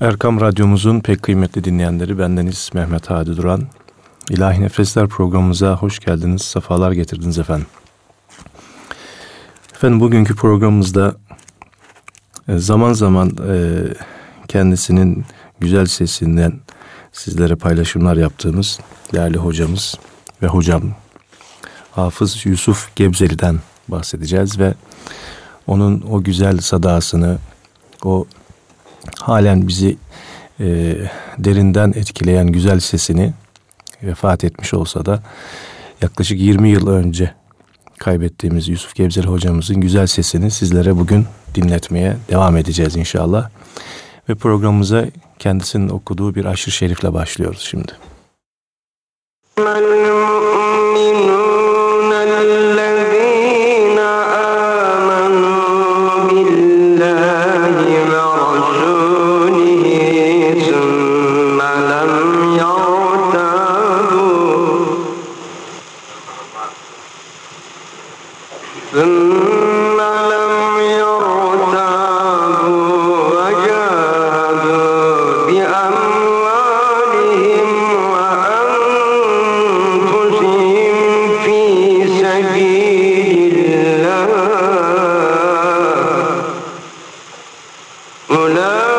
Erkam Radyomuzun pek kıymetli dinleyenleri bendeniz Mehmet Hadi Duran. İlahi Nefesler programımıza hoş geldiniz, sefalar getirdiniz efendim. Efendim bugünkü programımızda e, zaman zaman e, kendisinin güzel sesinden sizlere paylaşımlar yaptığımız değerli hocamız ve hocam Hafız Yusuf Gebzeli'den bahsedeceğiz ve onun o güzel sadasını, o halen bizi e, derinden etkileyen güzel sesini vefat etmiş olsa da yaklaşık 20 yıl önce kaybettiğimiz Yusuf Gebzeli hocamızın güzel sesini sizlere bugün dinletmeye devam edeceğiz inşallah. Ve programımıza kendisinin okuduğu bir aşırı şerifle başlıyoruz şimdi. no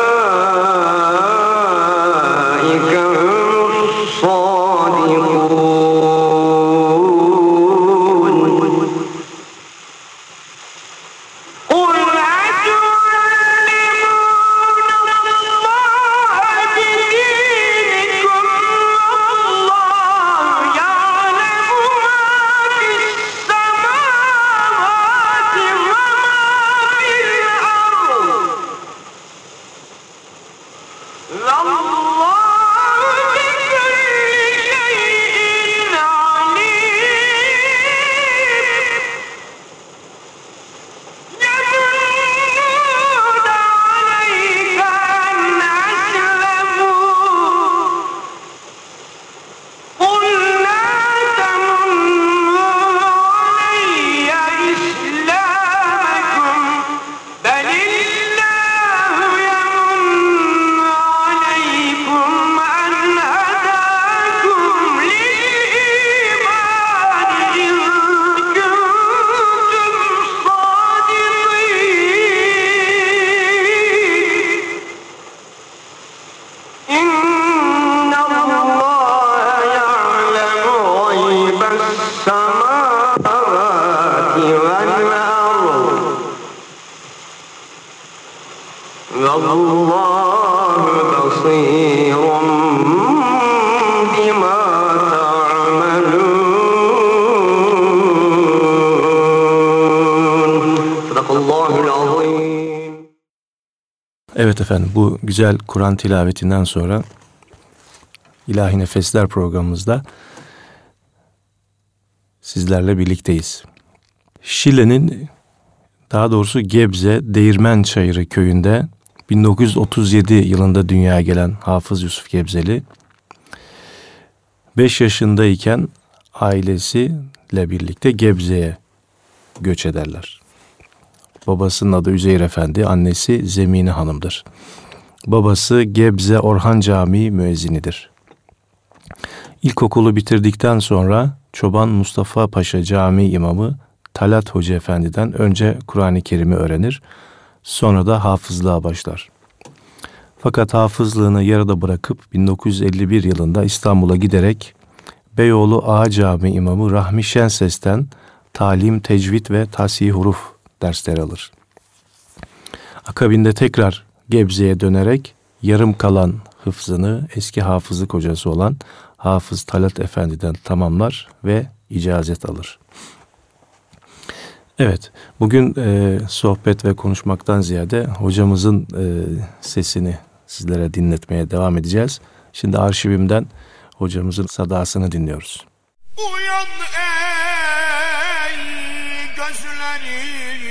Evet efendim bu güzel Kur'an tilavetinden sonra İlahi Nefesler programımızda sizlerle birlikteyiz. Şile'nin daha doğrusu Gebze Değirmen Çayırı köyünde 1937 yılında dünyaya gelen Hafız Yusuf Gebzeli 5 yaşındayken ailesiyle birlikte Gebze'ye göç ederler. Babasının adı Üzeyir Efendi, annesi Zemine Hanım'dır. Babası Gebze Orhan Camii müezzinidir. İlkokulu bitirdikten sonra Çoban Mustafa Paşa Camii imamı Talat Hoca Efendi'den önce Kur'an-ı Kerim'i öğrenir, sonra da hafızlığa başlar. Fakat hafızlığını yarıda bırakıp 1951 yılında İstanbul'a giderek Beyoğlu Ağa Camii imamı Rahmi Şenses'ten talim, tecvid ve tasih huruf dersler alır. Akabinde tekrar Gebze'ye dönerek yarım kalan hıfzını eski hafızlık hocası olan Hafız Talat Efendi'den tamamlar ve icazet alır. Evet, bugün e, sohbet ve konuşmaktan ziyade hocamızın e, sesini sizlere dinletmeye devam edeceğiz. Şimdi arşivimden hocamızın sadasını dinliyoruz. Uyan ey gözlerim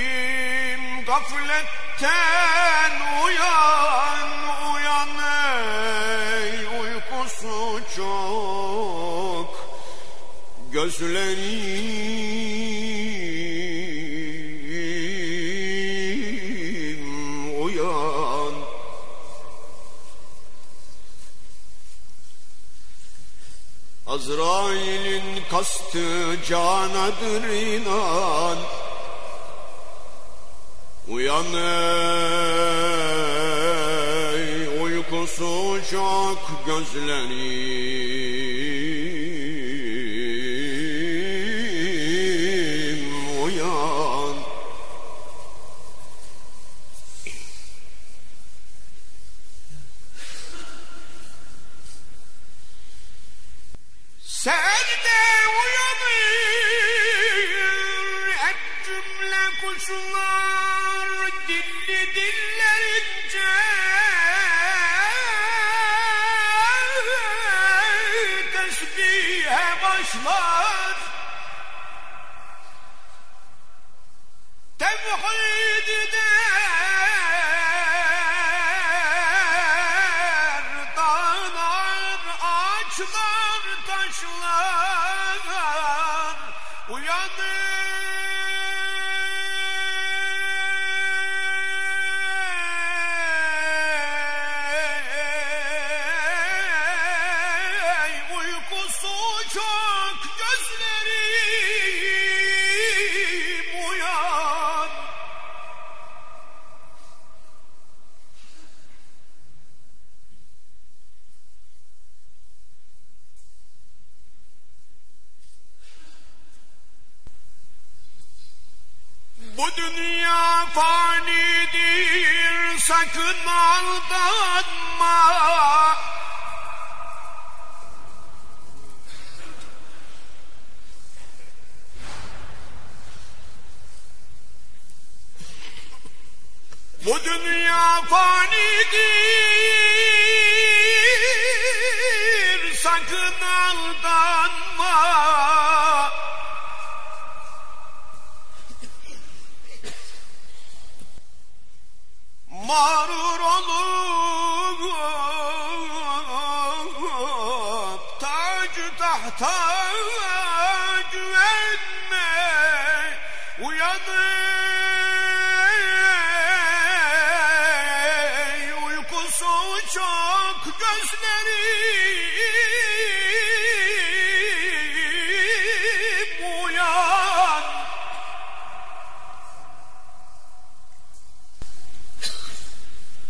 gafletten uyan uyan ey uykusu çok gözlerim Azrail'in kastı canadır inan. Uyan ey uykusu çok gözlerim سأجداه يضيء الجملة كسمان uyanır uykusu çok gözlerim uyan.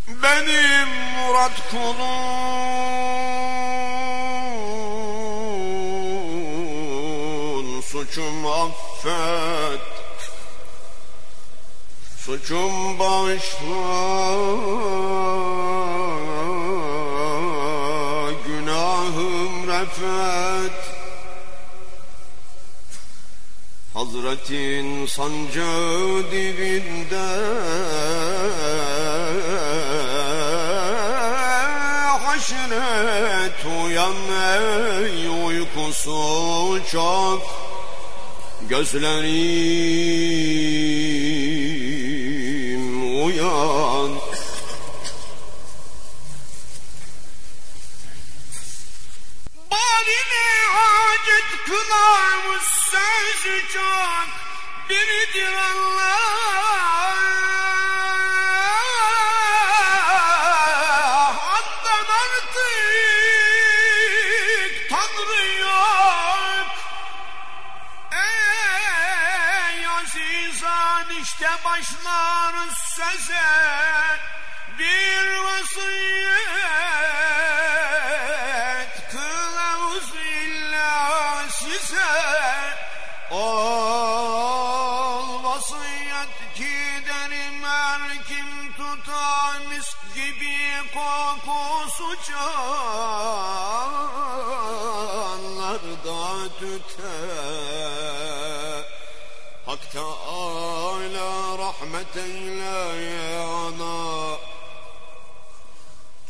Benim Murat kulun suçum affet Suçum bağışla Günahım refet. Hazretin sancağı dibinde. Haşret uyan ey uykusu çok Gözlerim uyan işte başlarız söze Bir vasiyet. Kılavuz illa size. Ol vasiyet ki derim her kim tutar mis gibi kokusu canlarda tüter rahmet eyle ya ana.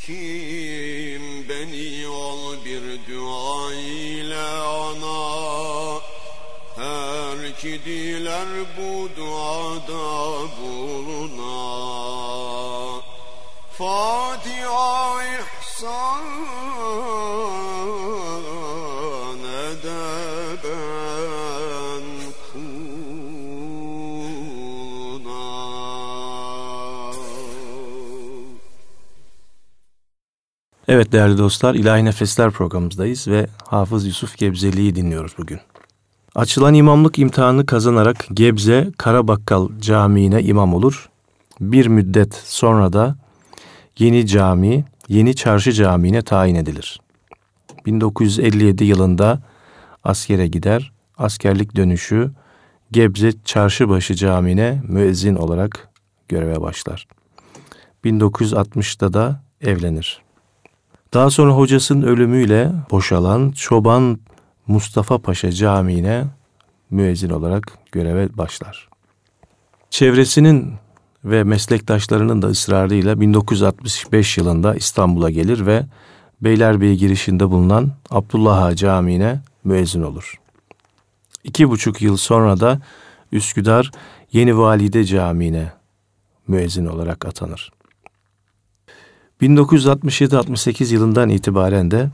Kim beni ol bir dua ile ana? Her ki diler bu duada buluna Fatiha ihsan Evet değerli dostlar, İlahi Nefesler programımızdayız ve Hafız Yusuf Gebzeli'yi dinliyoruz bugün. Açılan imamlık imtihanı kazanarak Gebze Karabakkal Camii'ne imam olur. Bir müddet sonra da Yeni Cami, Yeni Çarşı Camii'ne tayin edilir. 1957 yılında askere gider. Askerlik dönüşü Gebze Çarşıbaşı Camii'ne müezzin olarak göreve başlar. 1960'da da evlenir. Daha sonra hocasının ölümüyle boşalan Çoban Mustafa Paşa Camii'ne müezzin olarak göreve başlar. Çevresinin ve meslektaşlarının da ısrarıyla 1965 yılında İstanbul'a gelir ve Beylerbeyi girişinde bulunan Abdullah Camii'ne müezzin olur. İki buçuk yıl sonra da Üsküdar Yeni Valide Camii'ne müezzin olarak atanır. 1967-68 yılından itibaren de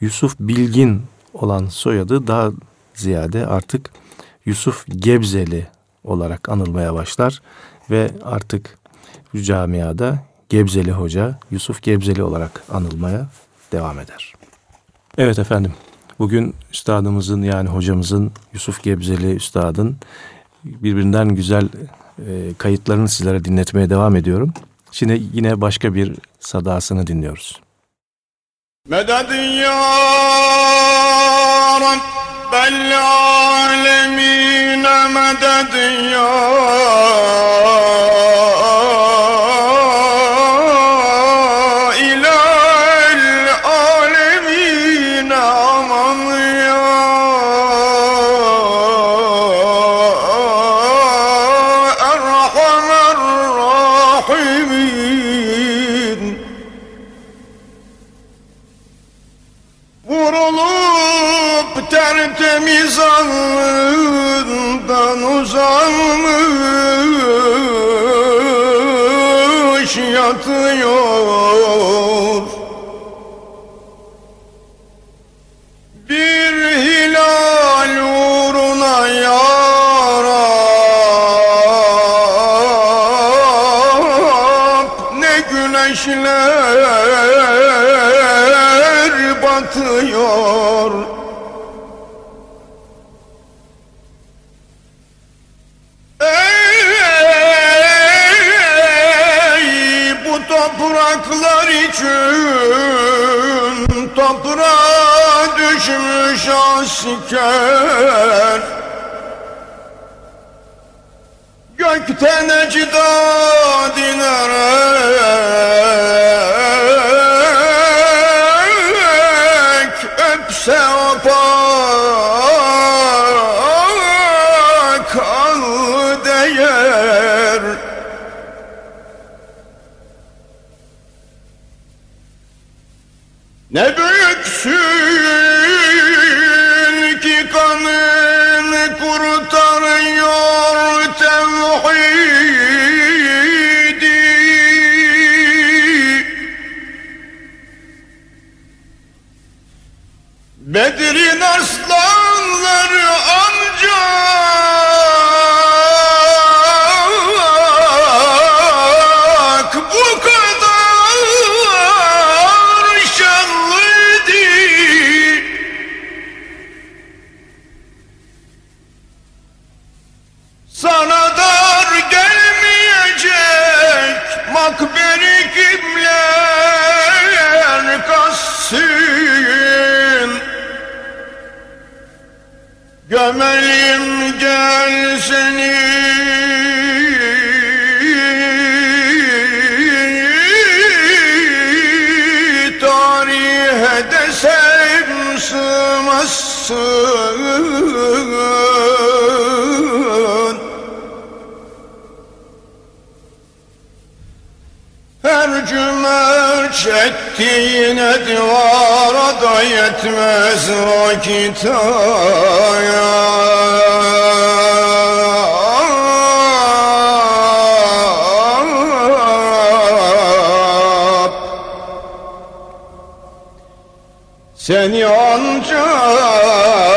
Yusuf Bilgin olan soyadı daha ziyade artık Yusuf Gebzeli olarak anılmaya başlar ve artık bu camiada Gebzeli Hoca Yusuf Gebzeli olarak anılmaya devam eder. Evet efendim, bugün üstadımızın yani hocamızın Yusuf Gebzeli üstadın birbirinden güzel e, kayıtlarını sizlere dinletmeye devam ediyorum. Şimdi yine başka bir sadasını dinliyoruz. Meded ya Rabbel alemine meded ya asker Gökten ecdad inerek öpse o pak al değer. Ne büyüksün ki kanın kurtarıyor tevhidi. Bedir'in aslanları ancak Gömelim gel seni. Tarihe desem sığmazsın. Her cümer çektiğine divara da yetmez vakit ayap. Seni ancak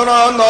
hatırana Ey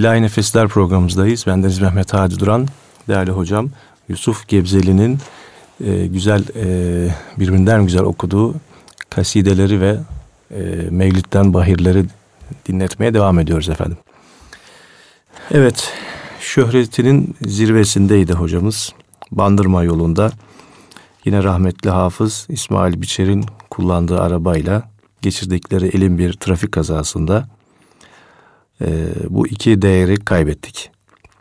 İlahi Nefesler programımızdayız. Bendeniz Mehmet Hadi Duran, değerli hocam Yusuf Gebzeli'nin e, güzel, e, birbirinden güzel okuduğu kasideleri ve e, Mevlid'den bahirleri dinletmeye devam ediyoruz efendim. Evet, şöhretinin zirvesindeydi hocamız. Bandırma yolunda yine rahmetli hafız İsmail Biçer'in kullandığı arabayla geçirdikleri elin bir trafik kazasında ee, bu iki değeri kaybettik.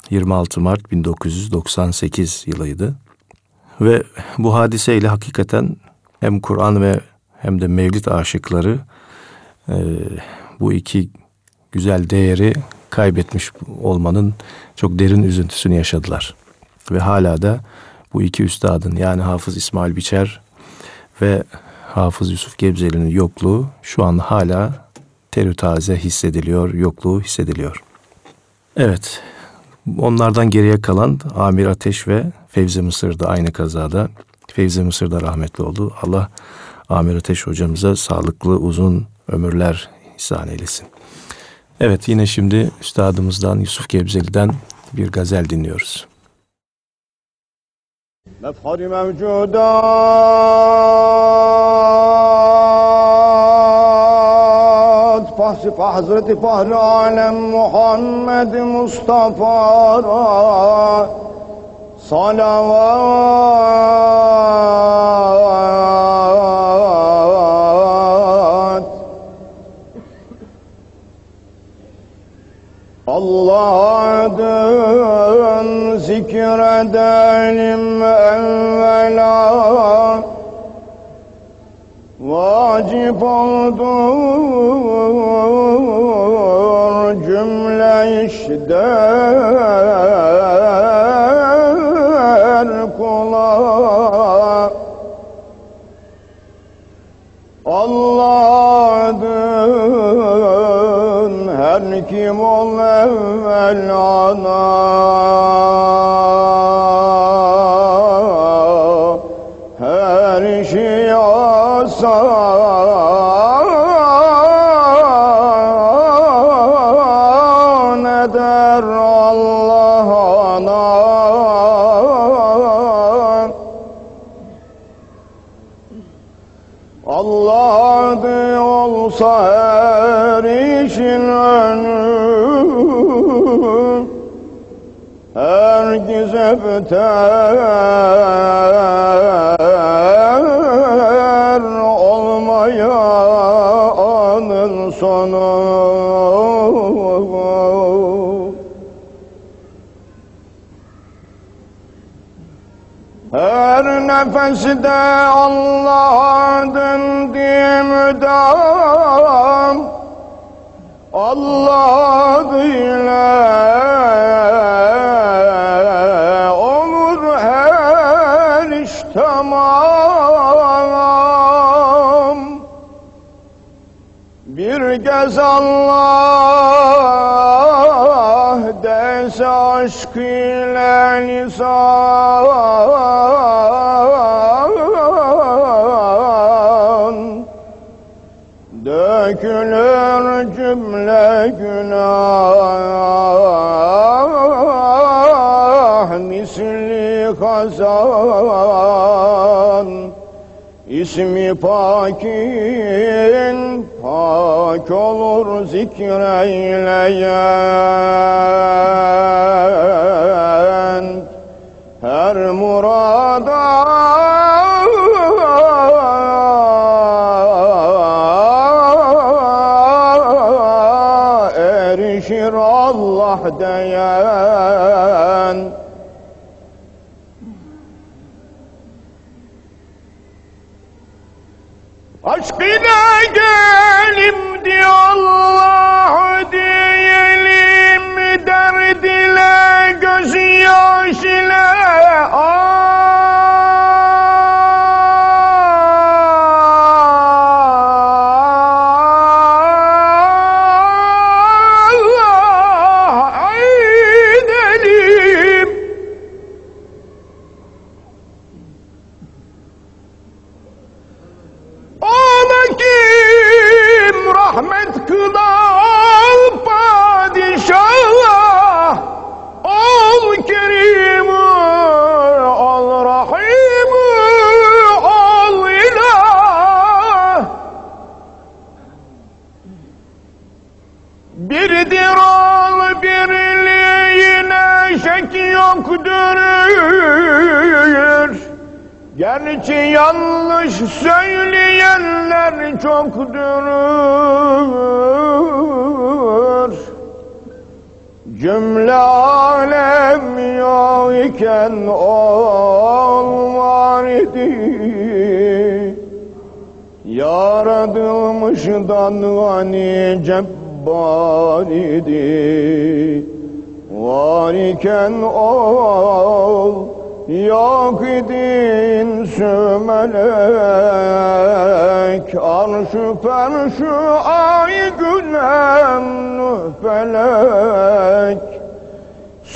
26 Mart 1998 yılıydı. Ve bu hadiseyle hakikaten hem Kur'an ve hem de Mevlid aşıkları e, bu iki güzel değeri kaybetmiş olmanın çok derin üzüntüsünü yaşadılar. Ve hala da bu iki üstadın yani Hafız İsmail Biçer ve Hafız Yusuf Gebzeli'nin yokluğu şu an hala terü taze hissediliyor, yokluğu hissediliyor. Evet, onlardan geriye kalan Amir Ateş ve Fevzi Mısır da aynı kazada. Fevzi Mısır da rahmetli oldu. Allah Amir Ateş hocamıza sağlıklı uzun ömürler ihsan eylesin. Evet yine şimdi üstadımızdan Yusuf Gebzeli'den bir gazel dinliyoruz. مفخر موجودات vasıf Hazreti Fahri Alem Muhammed Mustafa'ra salavat. Allah'a dön zikredelim evvela. Vacip oldur cümle işler kula Allah'ın her kim ol evvel ana asan eder Allah Allah adı olsa her işin önü sonu. Her nefeste Allah döndüğü müdam. Allah adıyla olur her iş tamam Kez Allah dese aşk ile lisan Dökülür cümle günah Misli kazan. İsmi pakin pak olur zikreyleyen Her murada erişir Allah diyen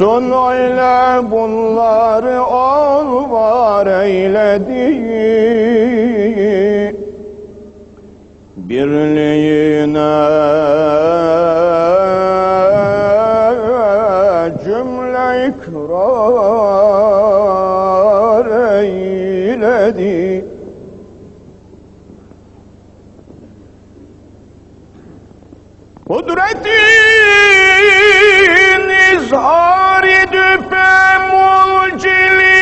Son öyle bunları ol var eyledi Birliğine cümle ikrar eyledi Kudretin Il est de temps, moi, le.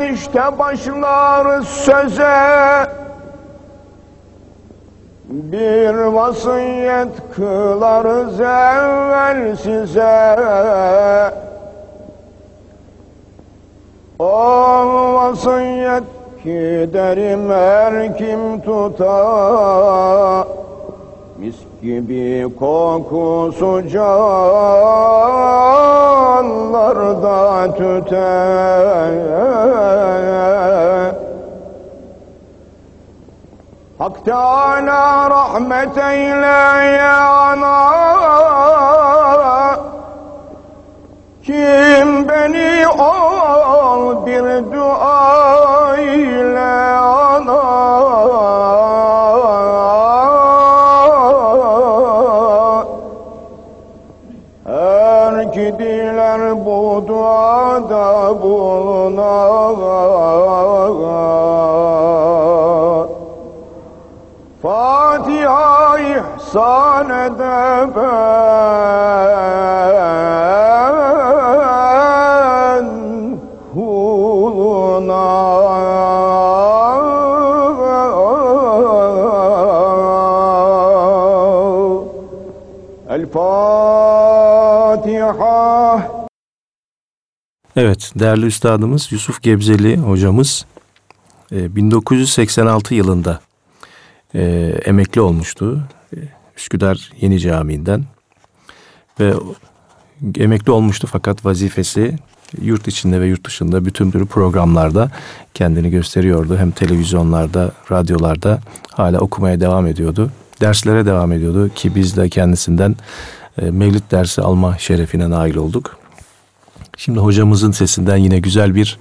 İşte başlar söze. Bir vasiyet kılarız evvel size. O vasiyet ki derim her kim tutar? Mis gibi kokusu canlarda tüter Hak Teala rahmet eyle ya ana. Kim beni ol bir dua bulunar Fatiha ihsan edeben Evet, değerli üstadımız Yusuf Gebzeli hocamız e, 1986 yılında e, emekli olmuştu. E, Üsküdar Yeni Camii'nden ve emekli olmuştu fakat vazifesi yurt içinde ve yurt dışında bütün türlü programlarda kendini gösteriyordu. Hem televizyonlarda, radyolarda hala okumaya devam ediyordu. Derslere devam ediyordu ki biz de kendisinden e, mevlid dersi alma şerefine nail olduk. Şimdi hocamızın sesinden yine güzel bir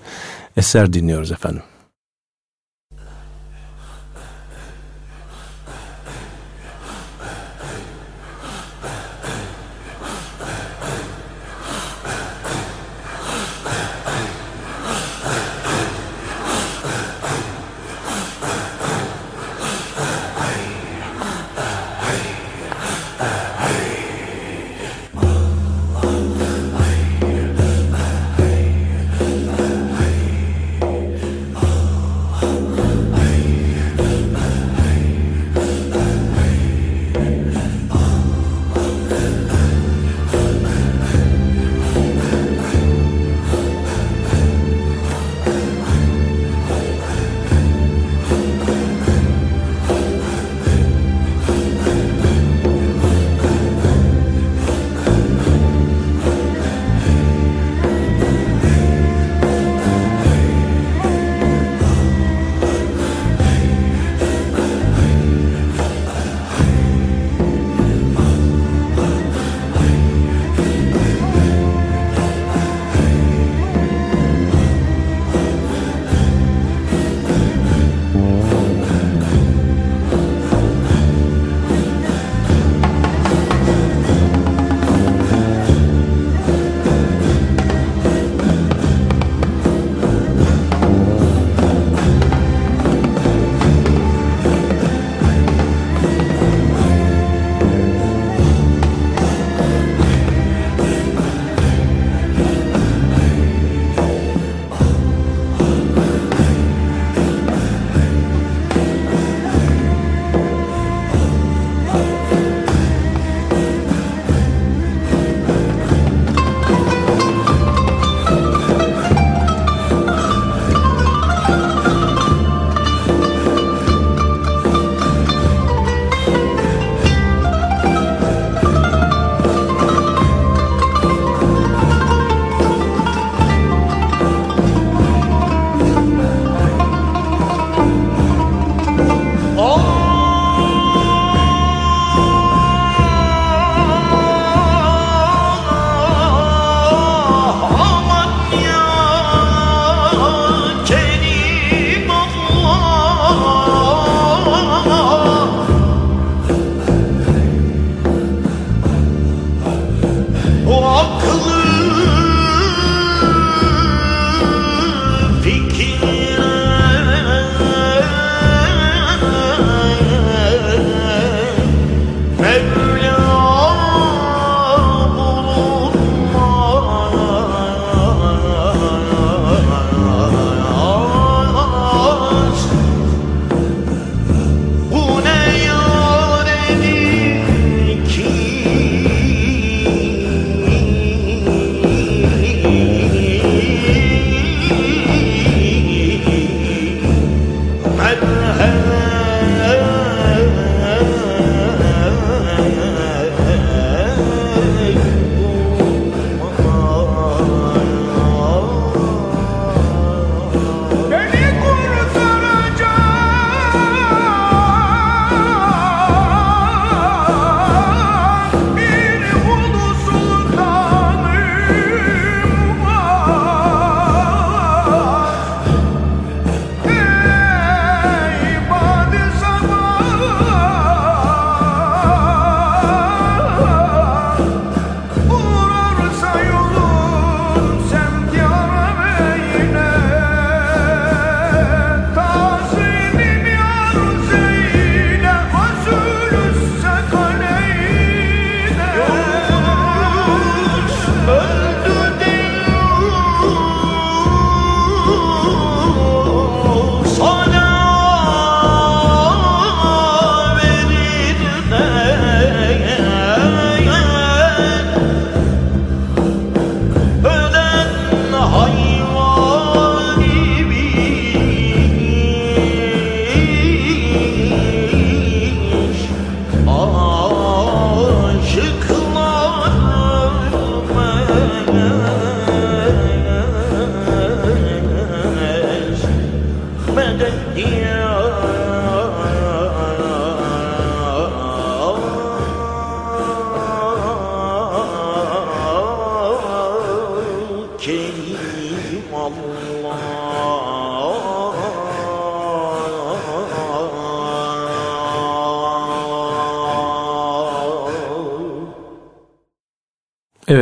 eser dinliyoruz efendim.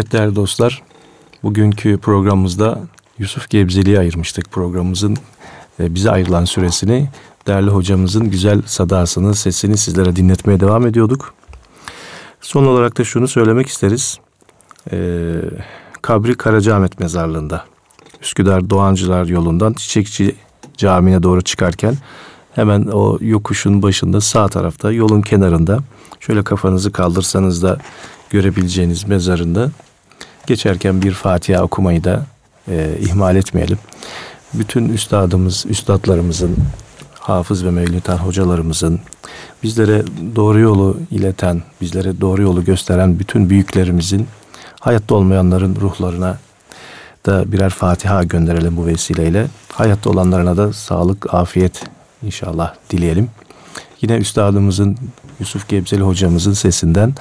Evet değerli dostlar, bugünkü programımızda Yusuf Gebzeli'ye ayırmıştık programımızın e, bize ayrılan süresini. Değerli hocamızın güzel sadasını, sesini sizlere dinletmeye devam ediyorduk. Son olarak da şunu söylemek isteriz. Ee, kabri Karacaahmet mezarlığında. Üsküdar Doğancılar yolundan Çiçekçi Camii'ne doğru çıkarken hemen o yokuşun başında sağ tarafta yolun kenarında şöyle kafanızı kaldırsanız da görebileceğiniz mezarında geçerken bir Fatiha okumayı da e, ihmal etmeyelim. Bütün üstadımız, üstadlarımızın, hafız ve mevlüten hocalarımızın, bizlere doğru yolu ileten, bizlere doğru yolu gösteren bütün büyüklerimizin, hayatta olmayanların ruhlarına da birer Fatiha gönderelim bu vesileyle. Hayatta olanlarına da sağlık, afiyet inşallah dileyelim. Yine üstadımızın Yusuf Gebzeli hocamızın sesinden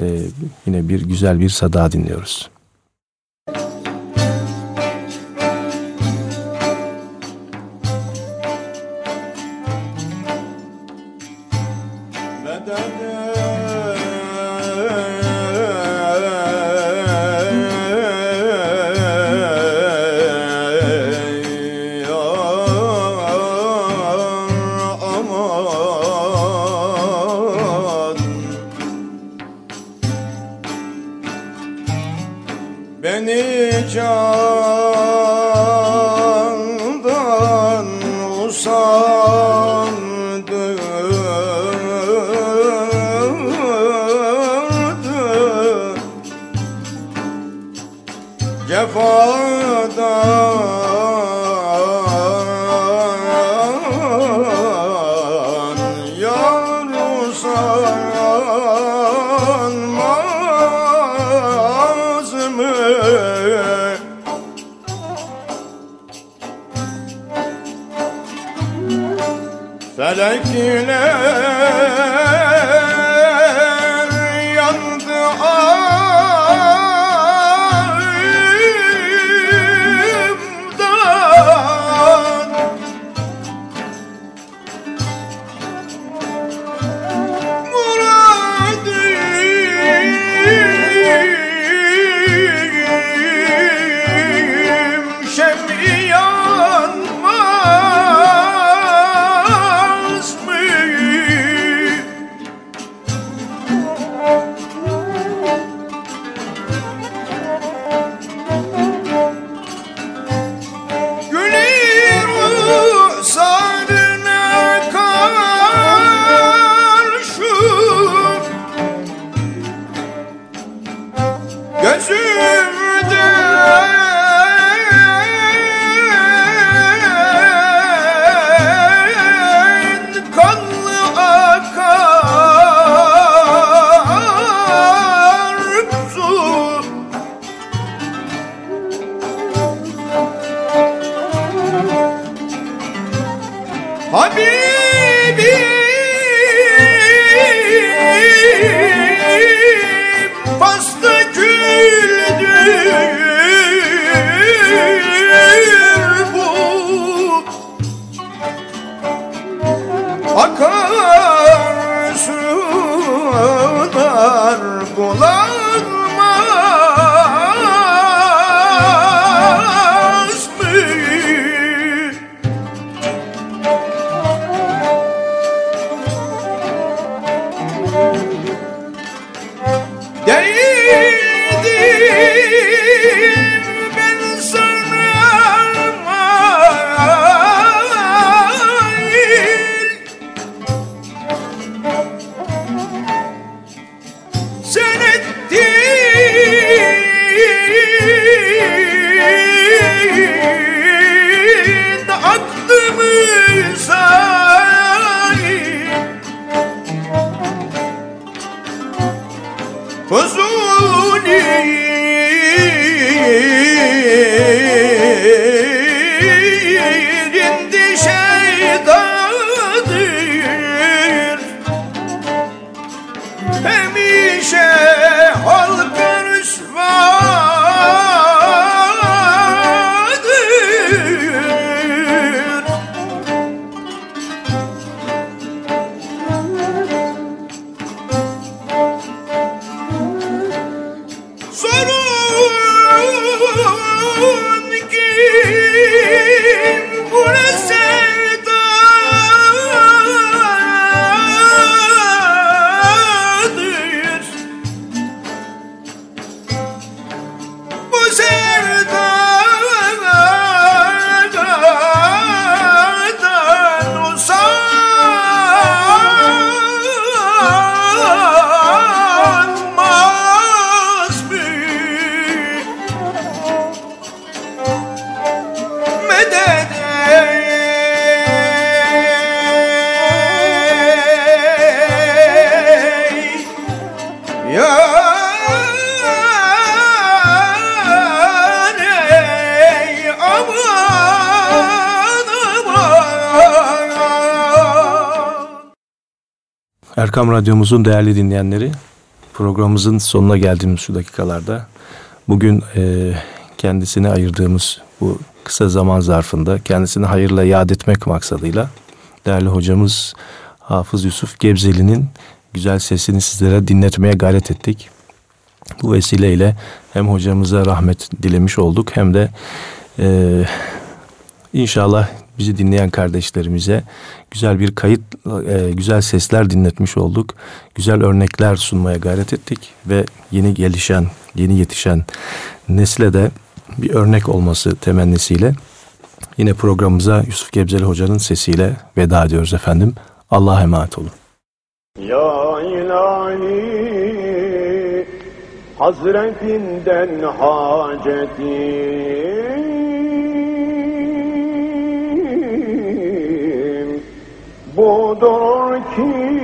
e, yine bir güzel bir sada dinliyoruz. levanta Erkam Radyomuzun değerli dinleyenleri, programımızın sonuna geldiğimiz şu dakikalarda bugün e, kendisine ayırdığımız bu kısa zaman zarfında kendisini hayırla yad etmek maksadıyla değerli hocamız Hafız Yusuf Gebzeli'nin güzel sesini sizlere dinletmeye gayret ettik. Bu vesileyle hem hocamıza rahmet dilemiş olduk hem de e, inşallah bizi dinleyen kardeşlerimize güzel bir kayıt, e, güzel sesler dinletmiş olduk. Güzel örnekler sunmaya gayret ettik ve yeni gelişen, yeni yetişen nesle de bir örnek olması temennisiyle yine programımıza Yusuf Gebzeli Hoca'nın sesiyle veda ediyoruz efendim. Allah'a emanet olun. Ya ilahi Hazretinden hacetim budur ki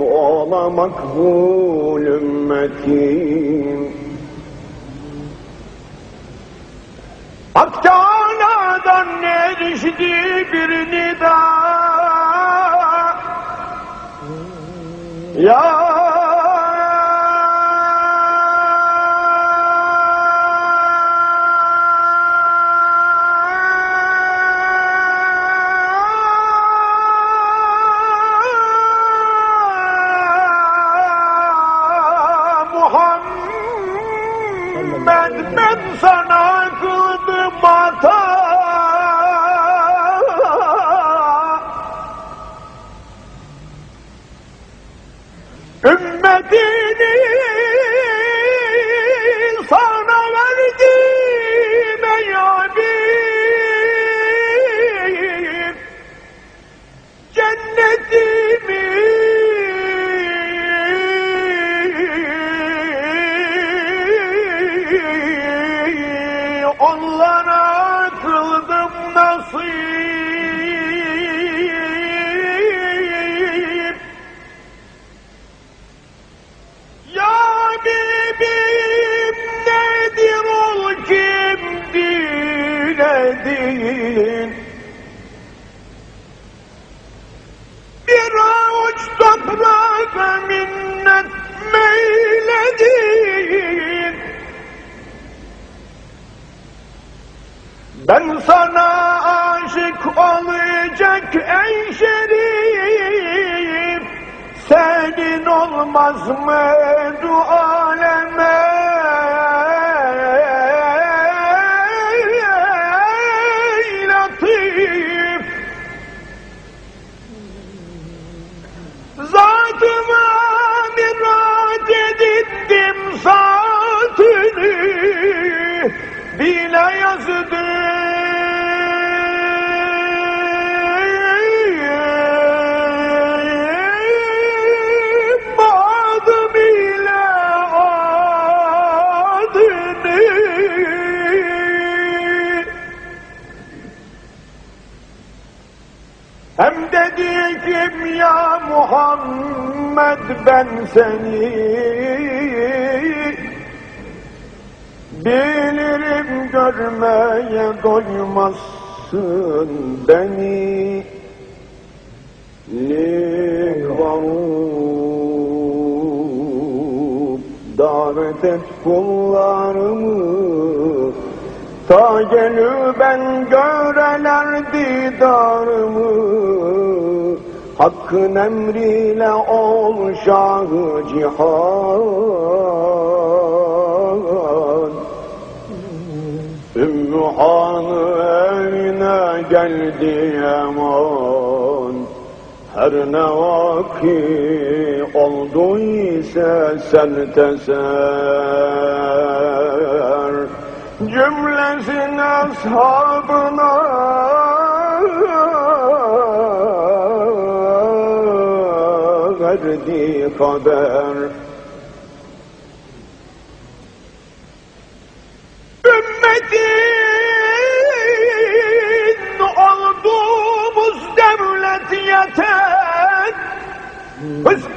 ola makbul ümmetim. Hak Teala'dan erişti bir nida? Ya Muhammed ben sana Bile yazdım adını. Hem dedi kim ya Muhammed ben seni görmeye doymazsın beni. Lik varıp davet et kullarımı. Ta gelü ben göreler didarımı. Hakkın emriyle ol şahı cihan Ümmü Hanı evine geldi eman Her ne vaki oldu ise sen Cümlesin ashabına verdi haber Ümmetin والفجر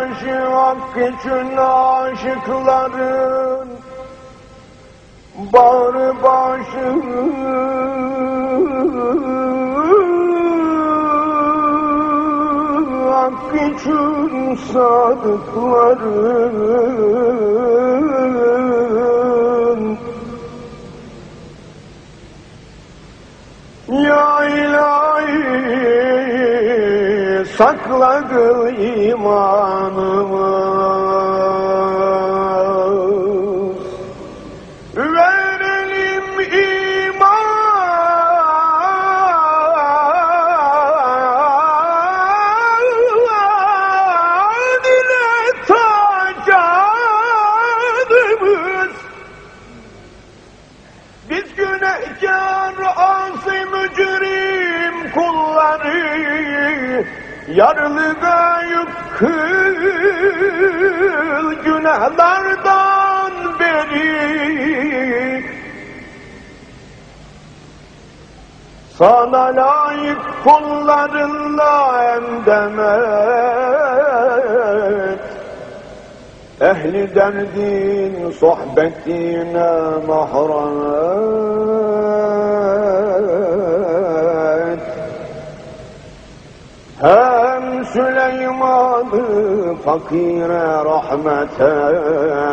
Yaşı hakkı için aşıkların Bağrı başı. Hak için sadıkların. Ya ilahi sakla kıl kullarınla emdemet Ehli derdin sohbetine mahremet Hem Süleyman'ı fakire rahmet et